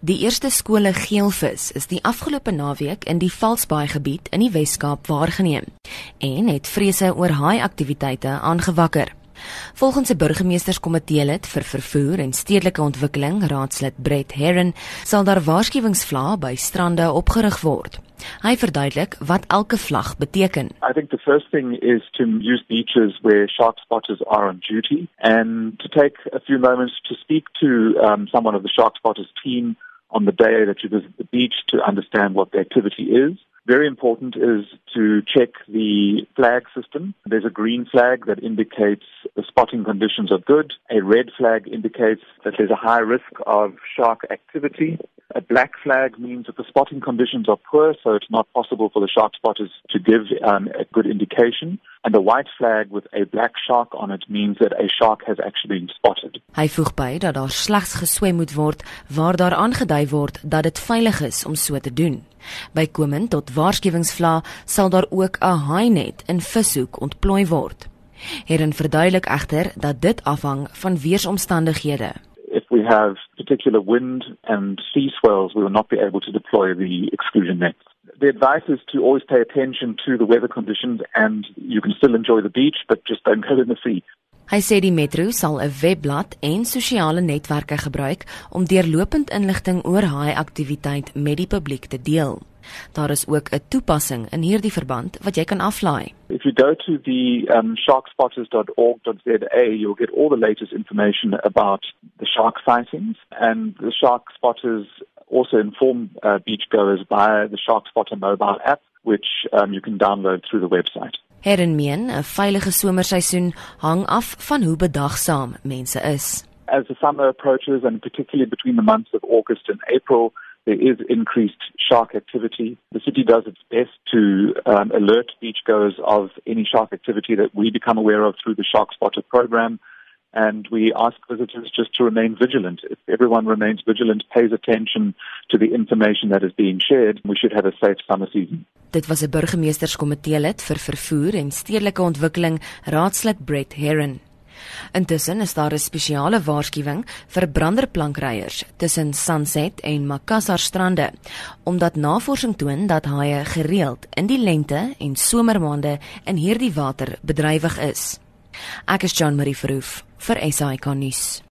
Die eerste skole geelvis is die afgelope naweek in die Valsbaai gebied in die Wes-Kaap waargeneem en het vrese oor haai-aktiwiteite aangewakker. Volgens 'n burgemeesterskomitee lid vir vervoer en stedelike ontwikkeling, raadslid Brett Herron, sal daar waarskuwingsvlae by strande opgerig word. Hy verduidelik wat elke vlag beteken. I think the first thing is to use beaches where shark spotters are on duty and to take a few moments to speak to um, someone of the shark spotters team on the day that you visit the beach to understand what the activity is. Very important is to check the flag system. There's a green flag that indicates the spotting conditions are good. A red flag indicates that there's a high risk of shark activity. A black flag means that the spotting conditions are poor, so it's not possible for the shark spotters to give um, a good indication. And a white flag with a black shark on it means that a shark has actually been spotted. Hy voeg by dat daar slegs geswem moet word waar daar aangedui word dat dit veilig is om so te doen. Bykomend tot waarskuwingsvla sal daar ook 'n haainet in vishoek ontplooi word. Hierin verduidelik egter dat dit afhang van weeromstandighede we have particular wind and sea swells, we will not be able to deploy the exclusion nets. The advice is to always pay attention to the weather conditions and you can still enjoy the beach, but just don't go in the sea. Hy sê die metro sal 'n webblad en sosiale netwerke gebruik om deurlopend inligting oor haai aktiwiteit met die publiek te deel. Daar is ook 'n toepassing in hierdie verband wat jy kan aflaai. If you go to the um, sharkspotters.org.za, you'll get all the latest information about the shark sightings and the shark spotters also inform uh, beachgoers via the Shark Spotter mobile app which um, you can download through the website. Herren meen 'n veilige somerseisoen hang af van hoe bedagsaam mense is. As the summer approaches and particularly between the months of August and April, there is increased shark activity. The city does its best to um, alert beachgoers of any shark activity that we become aware of through the Shark Spotter program. And we ask visitors just to remain vigilant. If everyone remains vigilant, pays attention to the information that is being shared, we should have a safe summer season. Dit was 'n burgemeesterskomitee lid vir vervoer en stedelike ontwikkeling, raadslid Brett Herron. Intussen is daar 'n spesiale waarskuwing vir branderplankryers tussen Sunset en Makassar strande, omdat navorsing toon dat haie gereeld in die lente en somermaande in hierdie water bedrywig is. Ek is Jean Marie Verhoef vir SAK nuus.